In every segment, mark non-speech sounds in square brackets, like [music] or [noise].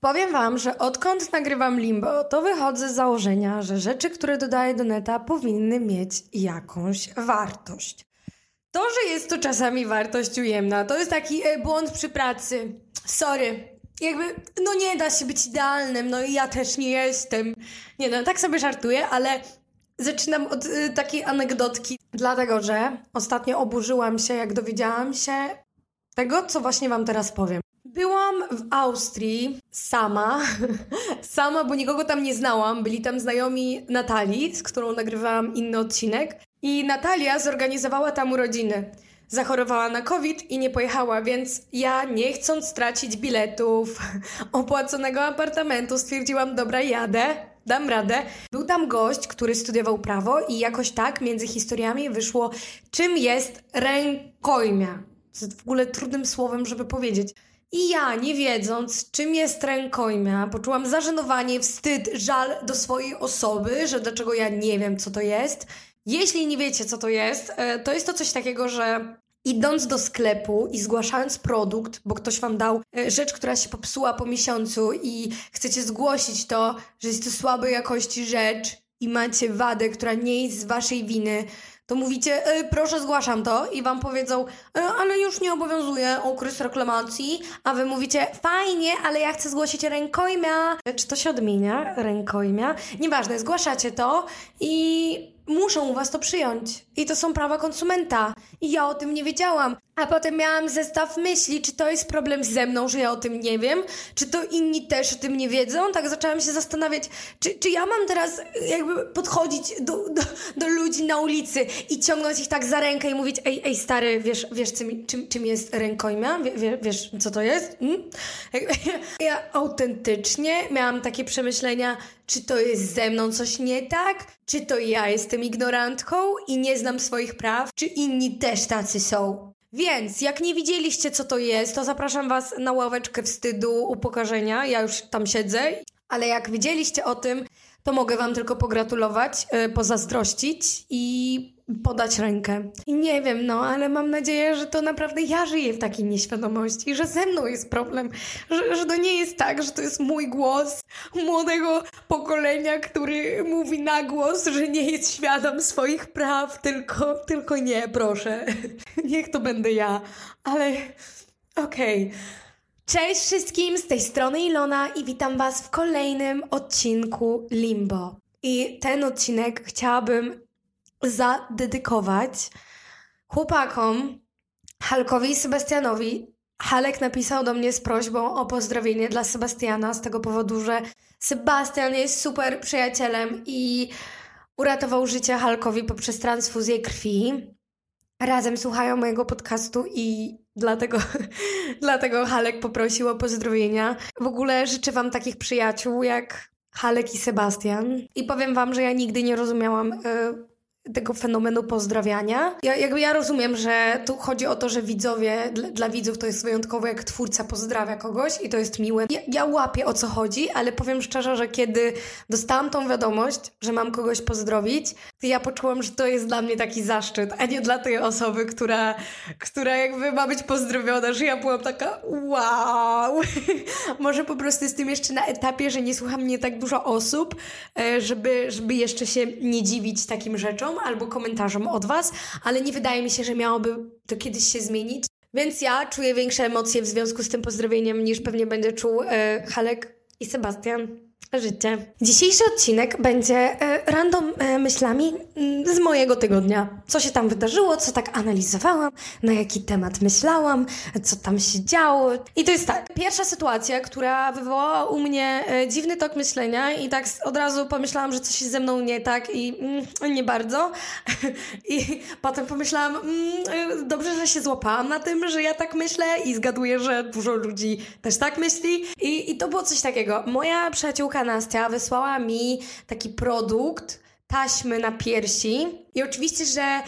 Powiem Wam, że odkąd nagrywam Limbo, to wychodzę z założenia, że rzeczy, które dodaję do neta, powinny mieć jakąś wartość. To, że jest to czasami wartość ujemna, to jest taki e, błąd przy pracy. Sorry. Jakby, no nie da się być idealnym, no i ja też nie jestem. Nie no, tak sobie żartuję, ale zaczynam od y, takiej anegdotki. Dlatego, że ostatnio oburzyłam się, jak dowiedziałam się tego, co właśnie Wam teraz powiem. Byłam w Austrii sama, [laughs] sama, bo nikogo tam nie znałam. Byli tam znajomi Natalii, z którą nagrywałam inny odcinek. I Natalia zorganizowała tam urodziny. Zachorowała na COVID i nie pojechała, więc ja, nie chcąc stracić biletów, [laughs] opłaconego apartamentu, stwierdziłam: Dobra, jadę, dam radę. Był tam gość, który studiował prawo, i jakoś tak między historiami wyszło, czym jest rękojmia. To jest w ogóle trudnym słowem, żeby powiedzieć. I ja, nie wiedząc, czym jest rękojmia, poczułam zażenowanie, wstyd, żal do swojej osoby, że dlaczego ja nie wiem, co to jest. Jeśli nie wiecie, co to jest, e, to jest to coś takiego, że idąc do sklepu i zgłaszając produkt, bo ktoś wam dał e, rzecz, która się popsuła po miesiącu i chcecie zgłosić to, że jest to słabej jakości rzecz i macie wadę, która nie jest z waszej winy, to mówicie, e, proszę zgłaszam to i wam powiedzą, e, ale już nie obowiązuje okres reklamacji, a wy mówicie, fajnie, ale ja chcę zgłosić rękojmia. Czy to się odmienia? Rękojmia? Nieważne, zgłaszacie to i muszą u was to przyjąć. I to są prawa konsumenta. I ja o tym nie wiedziałam. A potem miałam zestaw myśli, czy to jest problem ze mną, że ja o tym nie wiem, czy to inni też o tym nie wiedzą. Tak zaczęłam się zastanawiać, czy, czy ja mam teraz jakby podchodzić do, do, do ludzi na ulicy i ciągnąć ich tak za rękę i mówić, ej, ej stary, wiesz, wiesz czym, czym, czym jest rękojmia? Wie, wiesz, co to jest? Hmm? [laughs] Ja autentycznie miałam takie przemyślenia, czy to jest ze mną coś nie tak? Czy to ja jestem ignorantką i nie znam swoich praw? Czy inni też tacy są? Więc jak nie widzieliście, co to jest, to zapraszam Was na ławeczkę wstydu, upokorzenia. Ja już tam siedzę. Ale jak widzieliście o tym, to mogę Wam tylko pogratulować, yy, pozazdrościć i podać rękę. I nie wiem, no, ale mam nadzieję, że to naprawdę ja żyję w takiej nieświadomości, że ze mną jest problem, że, że to nie jest tak, że to jest mój głos młodego pokolenia, który mówi na głos, że nie jest świadom swoich praw, tylko, tylko nie, proszę. [laughs] Niech to będę ja, ale okej. Okay. Cześć wszystkim, z tej strony Ilona i witam Was w kolejnym odcinku Limbo. I ten odcinek chciałabym zadedykować chłopakom, Halkowi i Sebastianowi. Halek napisał do mnie z prośbą o pozdrowienie dla Sebastiana z tego powodu, że Sebastian jest super przyjacielem i uratował życie Halkowi poprzez transfuzję krwi. Razem słuchają mojego podcastu i dlatego, [laughs] dlatego Halek poprosił o pozdrowienia. W ogóle życzę Wam takich przyjaciół jak Halek i Sebastian. I powiem Wam, że ja nigdy nie rozumiałam y, tego fenomenu pozdrawiania. Ja, jakby ja rozumiem, że tu chodzi o to, że widzowie, dla, dla widzów to jest wyjątkowo, jak twórca pozdrawia kogoś i to jest miłe. Ja, ja łapię o co chodzi, ale powiem szczerze, że kiedy dostałam tą wiadomość, że mam kogoś pozdrowić, to ja poczułam, że to jest dla mnie taki zaszczyt, a nie dla tej osoby, która, która jakby ma być pozdrowiona, że ja byłam taka wow. [laughs] Może po prostu jestem jeszcze na etapie, że nie słucha mnie tak dużo osób, e, żeby, żeby jeszcze się nie dziwić takim rzeczom, albo komentarzom od Was, ale nie wydaje mi się, że miałoby to kiedyś się zmienić. Więc ja czuję większe emocje w związku z tym pozdrowieniem niż pewnie będzie czuł e, Halek i Sebastian życie. Dzisiejszy odcinek będzie e, random e, myślami mm, z mojego tygodnia. Co się tam wydarzyło, co tak analizowałam, na jaki temat myślałam, co tam się działo. I to jest tak. Pierwsza sytuacja, która wywołała u mnie e, dziwny tok myślenia i tak od razu pomyślałam, że coś jest ze mną nie tak i mm, nie bardzo. [laughs] I potem pomyślałam, mm, dobrze, że się złapałam na tym, że ja tak myślę i zgaduję, że dużo ludzi też tak myśli. I, i to było coś takiego. Moja przyjaciółka Nastia wysłała mi taki produkt, taśmy na piersi i oczywiście, że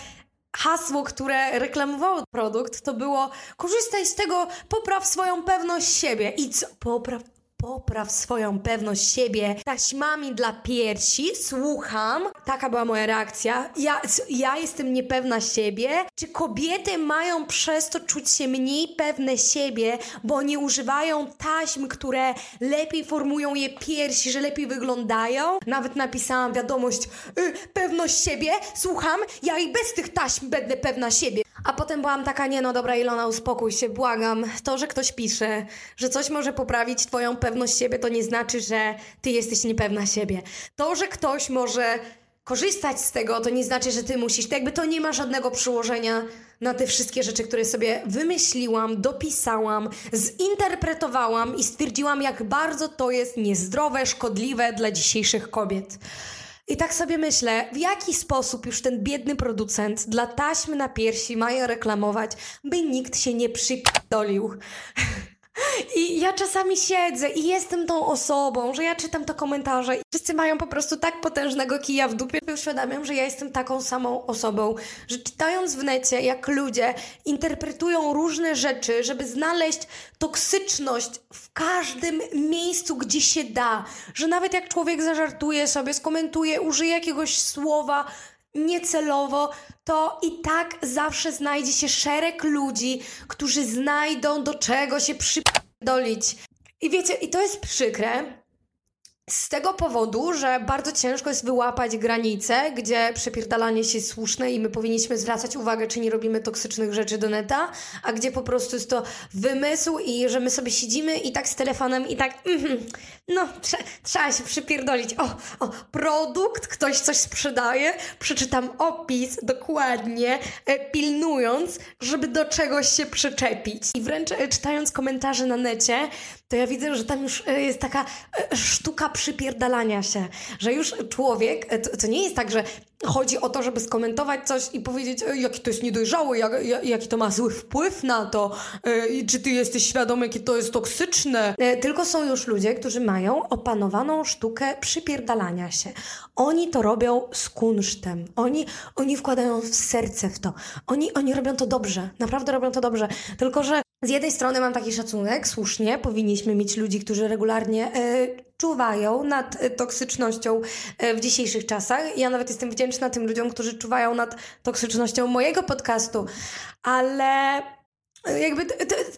hasło, które reklamowało produkt, to było korzystaj z tego, popraw swoją pewność siebie. I co? Popraw popraw swoją pewność siebie taśmami dla piersi. Słucham. Taka była moja reakcja. Ja, ja jestem niepewna siebie. Czy kobiety mają przez to czuć się mniej pewne siebie, bo nie używają taśm, które lepiej formują je piersi, że lepiej wyglądają? Nawet napisałam wiadomość, y, pewność siebie, słucham, ja i bez tych taśm będę pewna siebie. A potem byłam taka, nie no dobra Ilona, uspokój się, błagam. To, że ktoś pisze, że coś może poprawić twoją pewność siebie, to nie znaczy, że ty jesteś niepewna siebie. To, że ktoś może korzystać z tego, to nie znaczy, że ty musisz. To jakby to nie ma żadnego przyłożenia na te wszystkie rzeczy, które sobie wymyśliłam, dopisałam, zinterpretowałam i stwierdziłam, jak bardzo to jest niezdrowe, szkodliwe dla dzisiejszych kobiet. I tak sobie myślę, w jaki sposób już ten biedny producent dla taśmy na piersi ma je reklamować, by nikt się nie przypdolił. I ja czasami siedzę i jestem tą osobą, że ja czytam te komentarze i wszyscy mają po prostu tak potężnego kija w dupie. Uświadamiam, że ja jestem taką samą osobą, że czytając w necie, jak ludzie interpretują różne rzeczy, żeby znaleźć toksyczność w każdym miejscu, gdzie się da, że nawet jak człowiek zażartuje sobie, skomentuje, użyje jakiegoś słowa, niecelowo, to i tak zawsze znajdzie się szereg ludzi, którzy znajdą do czego się przypdolić. I wiecie, i to jest przykre, z tego powodu, że bardzo ciężko jest wyłapać granice, gdzie przepierdalanie się jest słuszne i my powinniśmy zwracać uwagę, czy nie robimy toksycznych rzeczy do neta, a gdzie po prostu jest to wymysł i że my sobie siedzimy i tak z telefonem i tak mm, no, trze trzeba się przypierdolić. O, o, produkt, ktoś coś sprzedaje, przeczytam opis dokładnie, e, pilnując, żeby do czegoś się przyczepić. I wręcz e, czytając komentarze na necie, to ja widzę, że tam już e, jest taka e, sztuka przypierdalania się, że już człowiek, e, to, to nie jest tak, że chodzi o to, żeby skomentować coś i powiedzieć, jaki to jest niedojrzały, jak, jaki to ma zły wpływ na to, czy ty jesteś świadom, jakie to jest toksyczne. Tylko są już ludzie, którzy mają opanowaną sztukę przypierdalania się. Oni to robią z kunsztem. Oni, oni wkładają w serce w to. Oni, oni robią to dobrze. Naprawdę robią to dobrze. Tylko, że z jednej strony mam taki szacunek, słusznie, powinniśmy mieć ludzi, którzy regularnie e, czuwają nad e, toksycznością e, w dzisiejszych czasach. Ja nawet jestem wdzięczna tym ludziom, którzy czuwają nad toksycznością mojego podcastu, ale jakby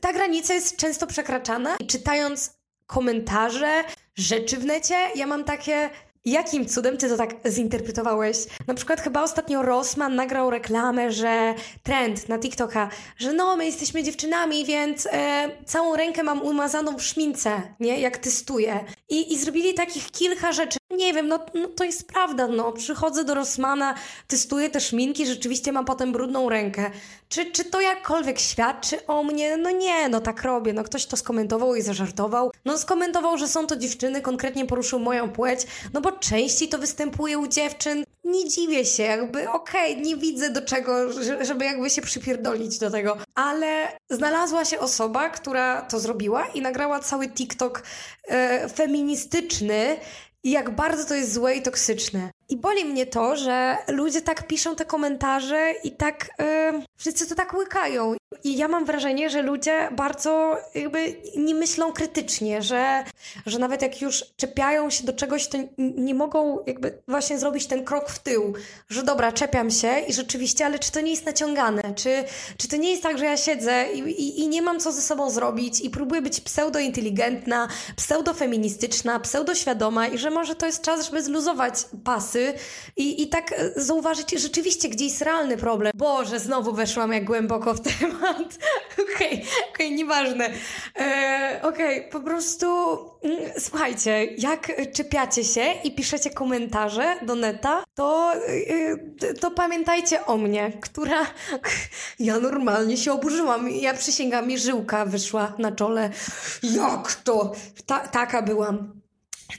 ta granica jest często przekraczana i czytając komentarze, rzeczy w necie, ja mam takie Jakim cudem ty to tak zinterpretowałeś? Na przykład chyba ostatnio Rossman nagrał reklamę, że trend na TikToka, że no, my jesteśmy dziewczynami, więc e, całą rękę mam umazaną w szmince, nie? Jak testuję. I, I zrobili takich kilka rzeczy. Nie wiem, no, no to jest prawda, no. Przychodzę do Rossmana, testuję te szminki, rzeczywiście mam potem brudną rękę. Czy, czy to jakkolwiek świadczy o mnie? No nie, no tak robię. No ktoś to skomentował i zażartował. No skomentował, że są to dziewczyny, konkretnie poruszył moją płeć, no bo częściej to występuje u dziewczyn. Nie dziwię się, jakby okej, okay, nie widzę do czego, żeby jakby się przypierdolić do tego. Ale znalazła się osoba, która to zrobiła i nagrała cały TikTok e, feministyczny i jak bardzo to jest złe i toksyczne. I boli mnie to, że ludzie tak piszą te komentarze i tak yy, wszyscy to tak łykają. I ja mam wrażenie, że ludzie bardzo jakby nie myślą krytycznie, że, że nawet jak już czepiają się do czegoś, to nie mogą jakby właśnie zrobić ten krok w tył, że dobra, czepiam się i rzeczywiście, ale czy to nie jest naciągane? Czy, czy to nie jest tak, że ja siedzę i, i, i nie mam co ze sobą zrobić i próbuję być pseudointeligentna, pseudofeministyczna, pseudoświadoma i że może to jest czas, żeby zluzować pasy i, i tak zauważyć rzeczywiście, gdzie jest realny problem. Boże, znowu weszłam jak głęboko w temat. [laughs] Okej, okej, okay, nieważne. E, okej, okay, po prostu mm, słuchajcie, jak czepiacie się i piszecie komentarze do neta, to, e, to pamiętajcie o mnie, która [laughs] ja normalnie się oburzyłam. Ja przysięgam, mi żyłka wyszła na czole. Jak to? Ta, taka byłam.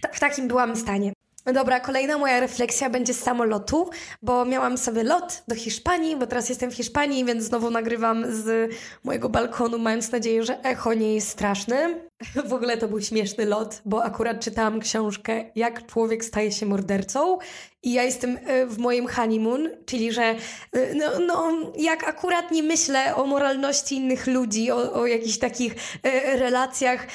Ta, w takim byłam stanie. Dobra, kolejna moja refleksja będzie z samolotu, bo miałam sobie lot do Hiszpanii, bo teraz jestem w Hiszpanii, więc znowu nagrywam z mojego balkonu, mając nadzieję, że echo nie jest straszne. [laughs] W ogóle to był śmieszny lot, bo akurat czytałam książkę Jak człowiek staje się mordercą i ja jestem e, w moim honeymoon, czyli że e, no, no, jak akurat nie myślę o moralności innych ludzi, o, o jakichś takich e, relacjach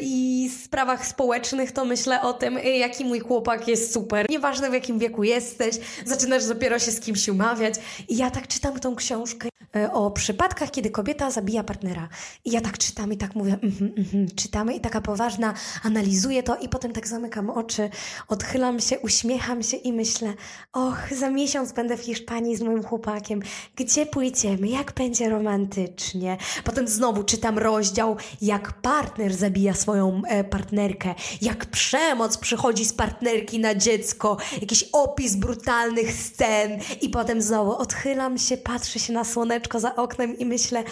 i sprawach społecznych, to myślę o tym, jaki mój chłopak jest super. Nieważne w jakim wieku jesteś, zaczynasz dopiero się z kimś umawiać. I ja tak czytam tą książkę o przypadkach, kiedy kobieta zabija partnera. I ja tak czytam i tak mówię, mm -hmm, mm -hmm, czytamy i taka poważna, analizuję to i potem tak zamykam oczy, odchylam się, uśmiecham się i myślę, och, za miesiąc będę w Hiszpanii z moim chłopakiem, gdzie pójdziemy, jak będzie romantycznie. Potem znowu czytam rozdział, jak partner zabija swoją e, partnerkę, jak przemoc przychodzi z partnerki na dziecko, jakiś opis brutalnych scen i potem znowu odchylam się, patrzę się na słoneczko za oknem i myślę,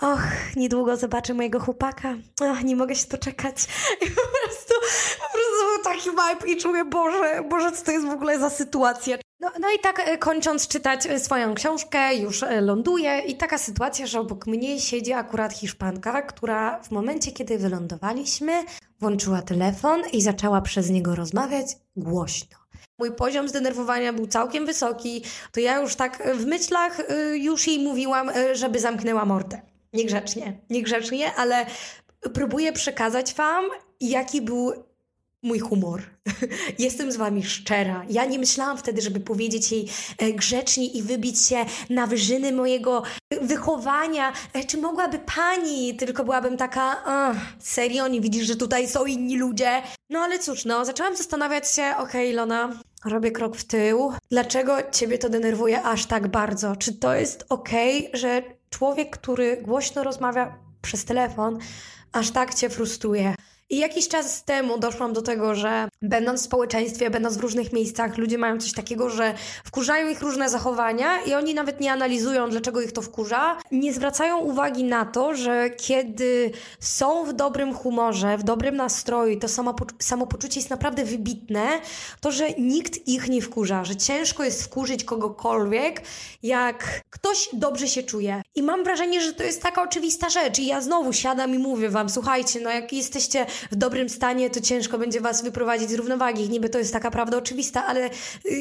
och, niedługo zobaczę mojego chłopaka, och, nie mogę się doczekać. [laughs] I po prostu, taki vibe i czuję, Boże, Boże, co to jest w ogóle za sytuacja. No, no i tak e, kończąc czytać e, swoją książkę, już e, ląduję i taka sytuacja, że obok mnie siedzi akurat Hiszpanka, która w momencie, kiedy wylądowaliśmy, włączyła telefon i zaczęła przez niego rozmawiać głośno. Mój poziom zdenerwowania był całkiem wysoki, to ja już tak w myślach już jej mówiłam, żeby zamknęła mordę. Niegrzecznie, niegrzecznie, ale próbuję przekazać Wam, jaki był mój humor. [laughs] Jestem z wami szczera. Ja nie myślałam wtedy, żeby powiedzieć jej e, grzecznie i wybić się na wyżyny mojego wychowania. E, czy mogłaby pani? Tylko byłabym taka, serio, nie widzisz, że tutaj są inni ludzie? No ale cóż, no, zaczęłam zastanawiać się, okej, okay, Ilona, robię krok w tył. Dlaczego ciebie to denerwuje aż tak bardzo? Czy to jest okej, okay, że człowiek, który głośno rozmawia przez telefon, aż tak cię frustruje. I jakiś czas temu doszłam do tego, że będąc w społeczeństwie, będąc w różnych miejscach, ludzie mają coś takiego, że wkurzają ich różne zachowania i oni nawet nie analizują, dlaczego ich to wkurza. Nie zwracają uwagi na to, że kiedy są w dobrym humorze, w dobrym nastroju, to samopoczucie jest naprawdę wybitne, to że nikt ich nie wkurza, że ciężko jest wkurzyć kogokolwiek, jak ktoś dobrze się czuje. I mam wrażenie, że to jest taka oczywista rzecz. I ja znowu siadam i mówię wam, słuchajcie, no jak jesteście w dobrym stanie, to ciężko będzie was wyprowadzić z równowagi. Niby to jest taka prawda oczywista, ale y,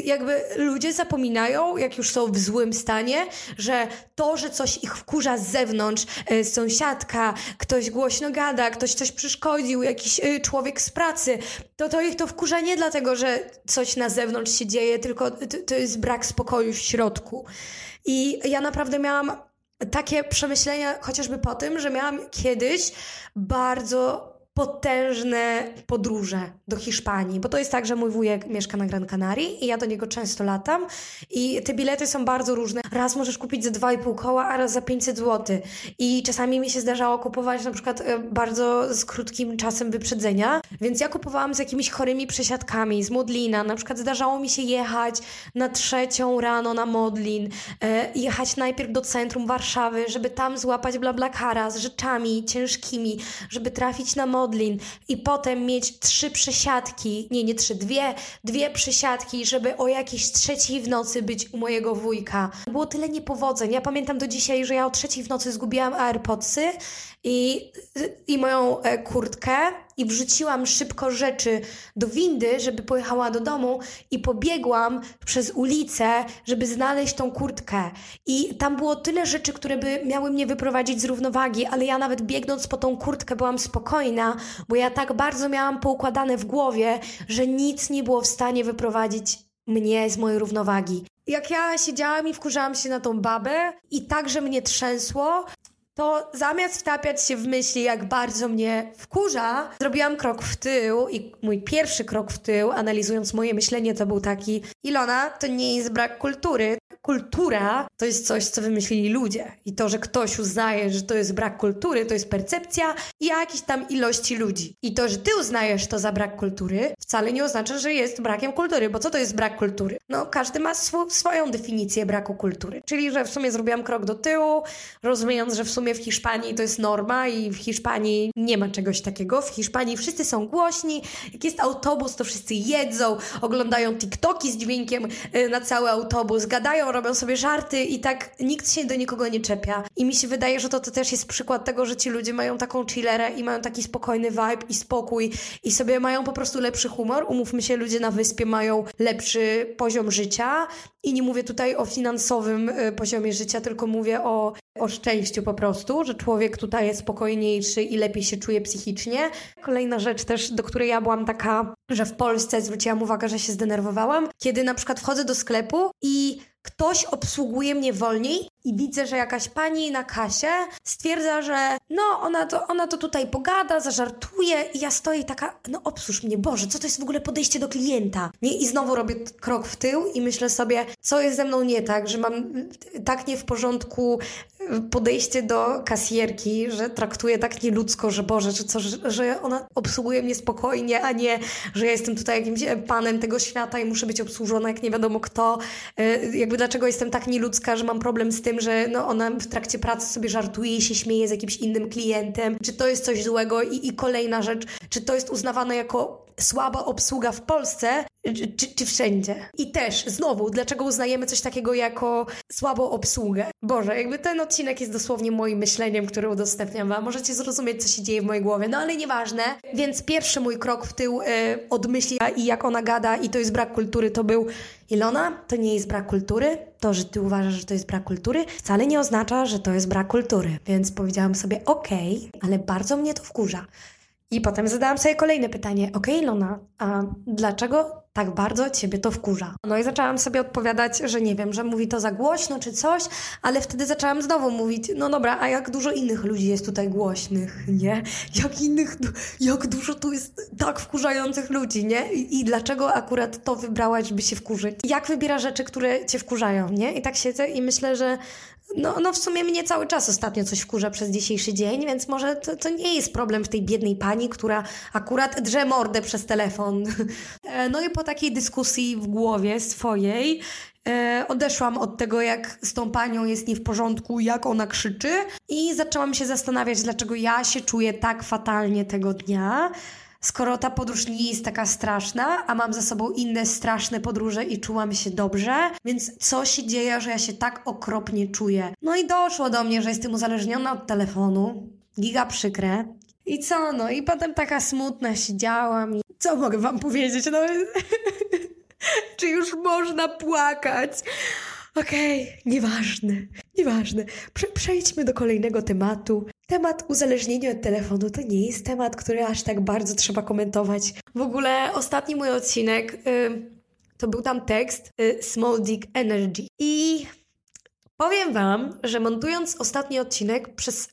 jakby ludzie zapominają, jak już są w złym stanie, że to, że coś ich wkurza z zewnątrz, y, sąsiadka, ktoś głośno gada, ktoś coś przeszkodził, jakiś y, człowiek z pracy, to to ich to wkurza nie dlatego, że coś na zewnątrz się dzieje, tylko to, to jest brak spokoju w środku. I ja naprawdę miałam takie przemyślenia chociażby po tym, że miałam kiedyś bardzo potężne podróże do Hiszpanii, bo to jest tak, że mój wujek mieszka na Gran Canaria i ja do niego często latam i te bilety są bardzo różne. Raz możesz kupić za 2,5 koła, a raz za 500 zł. I czasami mi się zdarzało kupować na przykład e, bardzo z krótkim czasem wyprzedzenia, więc ja kupowałam z jakimiś chorymi przesiadkami, z Modlina. Na przykład zdarzało mi się jechać na trzecią rano na Modlin, e, jechać najpierw do centrum Warszawy, żeby tam złapać blablakara z rzeczami ciężkimi, żeby trafić na Modlin modlin i potem mieć trzy przesiadki, nie, nie trzy, dwie, dwie przesiadki, żeby o jakiejś trzeciej w nocy być u mojego wujka. Było tyle niepowodzeń. Ja pamiętam do dzisiaj, że ja o trzeciej w nocy zgubiłam AirPodsy i, i moją e, kurtkę i wrzuciłam szybko rzeczy do windy, żeby pojechała do domu i pobiegłam przez ulicę, żeby znaleźć tą kurtkę. I tam było tyle rzeczy, które by miały mnie wyprowadzić z równowagi, ale ja nawet biegnąc po tą kurtkę byłam spokojna, bo ja tak bardzo miałam poukładane w głowie, że nic nie było w stanie wyprowadzić mnie z mojej równowagi. Jak ja siedziałam i wkurzałam się na tą babę i tak, że mnie trzęsło, to zamiast wtapiać się w myśli, jak bardzo mnie wkurza, zrobiłam krok w tył i mój pierwszy krok w tył, analizując moje myślenie, to był taki: Ilona, to nie jest brak kultury, kultura to jest coś, co wymyślili ludzie. I to, że ktoś uznaje, że to jest brak kultury, to jest percepcja i jakiejś tam ilości ludzi. I to, że ty uznajesz to za brak kultury, wcale nie oznacza, że jest brakiem kultury, bo co to jest brak kultury? No, każdy ma sw swoją definicję braku kultury. Czyli, że w sumie zrobiłam krok do tyłu, rozumiejąc, że w sumie sumie w Hiszpanii to jest norma i w Hiszpanii nie ma czegoś takiego. W Hiszpanii wszyscy są głośni, jak jest autobus, to wszyscy jedzą, oglądają TikToki z dźwiękiem y, na cały autobus, gadają, robią sobie żarty i tak nikt się do nikogo nie czepia. I mi się wydaje, że to, to też jest przykład tego, że ci ludzie mają taką chillerę i mają taki spokojny vibe i spokój i sobie mają po prostu lepszy humor. Umówmy się, ludzie na wyspie mają lepszy poziom życia i nie mówię tutaj o finansowym y, poziomie życia, tylko mówię o, o szczęściu po prostu, że człowiek tutaj jest spokojniejszy i lepiej się czuje psychicznie. Kolejna rzecz też, do której ja byłam taka, że w Polsce zwróciłam uwagę, że się zdenerwowałam, kiedy na przykład wchodzę do sklepu i ktoś obsługuje mnie wolniej i widzę, że jakaś pani na kasie stwierdza, że no, ona to, ona to tutaj pogada, zażartuje i ja stoję taka, no obsłuż mnie, Boże, co to jest w ogóle podejście do klienta? Nie? I znowu robię krok w tył i myślę sobie, co jest ze mną nie tak, że mam tak nie w porządku podejście do kasjerki, że traktuje tak nieludzko, że Boże, że, co, że, ona obsługuje mnie spokojnie, a nie, że ja jestem tutaj jakimś panem tego świata i muszę być obsłużona jak nie wiadomo kto. Y, jakby dlaczego jestem tak nieludzka, że mam problem z tym, że no, ona w trakcie pracy sobie żartuje i się śmieje z jakimś innym klientem, czy to jest coś złego? I, i kolejna rzecz, czy to jest uznawane jako słaba obsługa w Polsce, czy, czy, wszędzie. I też, znowu, dlaczego uznajemy coś takiego jako słabą obsługę? Boże, jakby ten odcinek jest dosłownie moim myśleniem, które udostępniam wam. Możecie zrozumieć, co się dzieje w mojej głowie, no ale nieważne. Więc pierwszy mój krok w tył y, od myśli i jak ona gada i to jest brak kultury, to był Ilona, to nie jest brak kultury. To, że ty uważasz, że to jest brak kultury, wcale nie oznacza, że to jest brak kultury. Więc powiedziałam sobie, okej, okay, ale bardzo mnie to wkurza. I potem zadałam sobie kolejne pytanie. Okej, okay, Lona, a dlaczego tak bardzo ciebie to wkurza? No i zaczęłam sobie odpowiadać, że nie wiem, że mówi to za głośno czy coś, ale wtedy zaczęłam znowu mówić, no dobra, a jak dużo innych ludzi jest tutaj głośnych, nie? Jak innych, jak dużo tu jest tak wkurzających ludzi, nie? I, i dlaczego akurat to wybrałaś, żeby się wkurzyć? Jak wybiera rzeczy, które cię wkurzają, nie? I tak siedzę i myślę, że no, no w sumie mnie cały czas ostatnio coś wkurza przez dzisiejszy dzień, więc może to, to nie jest problem w tej biednej pani, która akurat drze mordę przez telefon. E, no i po takiej dyskusji w głowie swojej e, odeszłam od tego, jak z tą panią jest nie w porządku, jak ona krzyczy i zaczęłam się zastanawiać, dlaczego ja się czuję tak fatalnie tego dnia skoro ta podróż nie jest taka straszna, a mam za sobą inne straszne podróże i czułam się dobrze, więc co się dzieje, że ja się tak okropnie czuję? No i doszło do mnie, że jestem uzależniona od telefonu, giga przykre. I co, no i potem taka smutna siedziałam i co mogę wam powiedzieć, no... [laughs] Czy już można płakać? Okej, okay, nieważne, nieważne. Prze przejdźmy do kolejnego tematu. Temat uzależnienia od telefonu to nie jest temat, który aż tak bardzo trzeba komentować. W ogóle ostatni mój odcinek y, to był tam tekst y, Small Dick Energy. I powiem Wam, że montując ostatni odcinek przez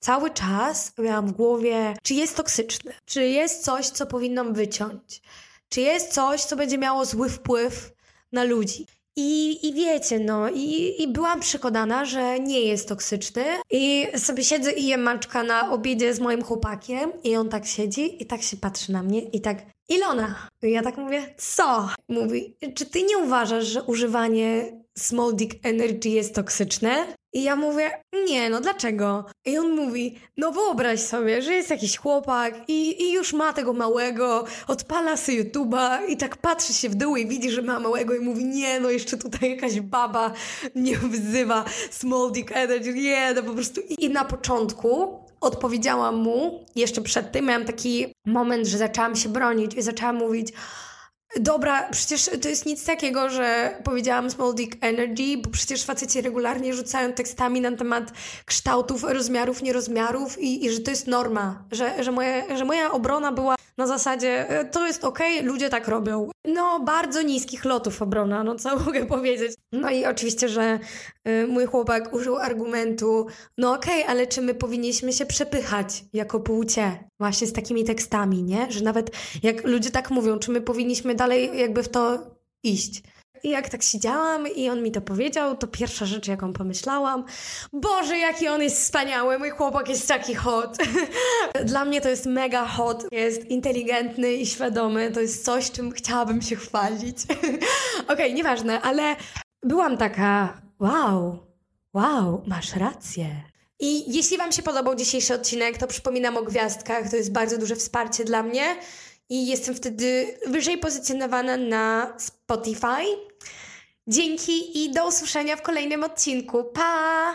cały czas miałam w głowie, czy jest toksyczny, czy jest coś, co powinnam wyciąć, czy jest coś, co będzie miało zły wpływ na ludzi. I, I wiecie, no, i, i byłam przekonana, że nie jest toksyczny. I sobie siedzę i jem maczka na obiedzie z moim chłopakiem, i on tak siedzi i tak się patrzy na mnie i tak, Ilona. I ja tak mówię, co? Mówi, czy ty nie uważasz, że używanie small dick energy jest toksyczne? I ja mówię, nie, no dlaczego? I on mówi, no wyobraź sobie, że jest jakiś chłopak i, i już ma tego małego, odpala sobie YouTube'a i tak patrzy się w dół i widzi, że ma małego i mówi, nie, no jeszcze tutaj jakaś baba mnie wzywa, small dick energy, nie, no po prostu. I na początku odpowiedziałam mu, jeszcze przed tym miałam taki moment, że zaczęłam się bronić i zaczęłam mówić, Dobra, przecież to jest nic takiego, że powiedziałam small dick energy, bo przecież faceci regularnie rzucają tekstami na temat kształtów, rozmiarów, nierozmiarów i, i że to jest norma, że, że, moje, że moja obrona była na zasadzie e, to jest okej, okay, ludzie tak robią. No, bardzo niskich lotów obrona, no co [laughs] mogę powiedzieć. No i oczywiście, że y, mój chłopak użył argumentu, no okej, okay, ale czy my powinniśmy się przepychać jako płcie? Właśnie z takimi tekstami, nie? Że nawet jak ludzie tak mówią, czy my powinniśmy dalej jakby w to iść. I jak tak siedziałam i on mi to powiedział, to pierwsza rzecz, jaką pomyślałam, Boże, jaki on jest wspaniały, mój chłopak jest taki hot. [laughs] Dla mnie to jest mega hot, jest inteligentny i świadomy, to jest coś, czym chciałabym się chwalić. [laughs] Okej, okay, nieważne, ale byłam taka, wow, wow, masz rację. I jeśli Wam się podobał dzisiejszy odcinek, to przypominam o gwiazdkach, to jest bardzo duże wsparcie dla mnie i jestem wtedy wyżej pozycjonowana na Spotify. Dzięki i do usłyszenia w kolejnym odcinku. Pa!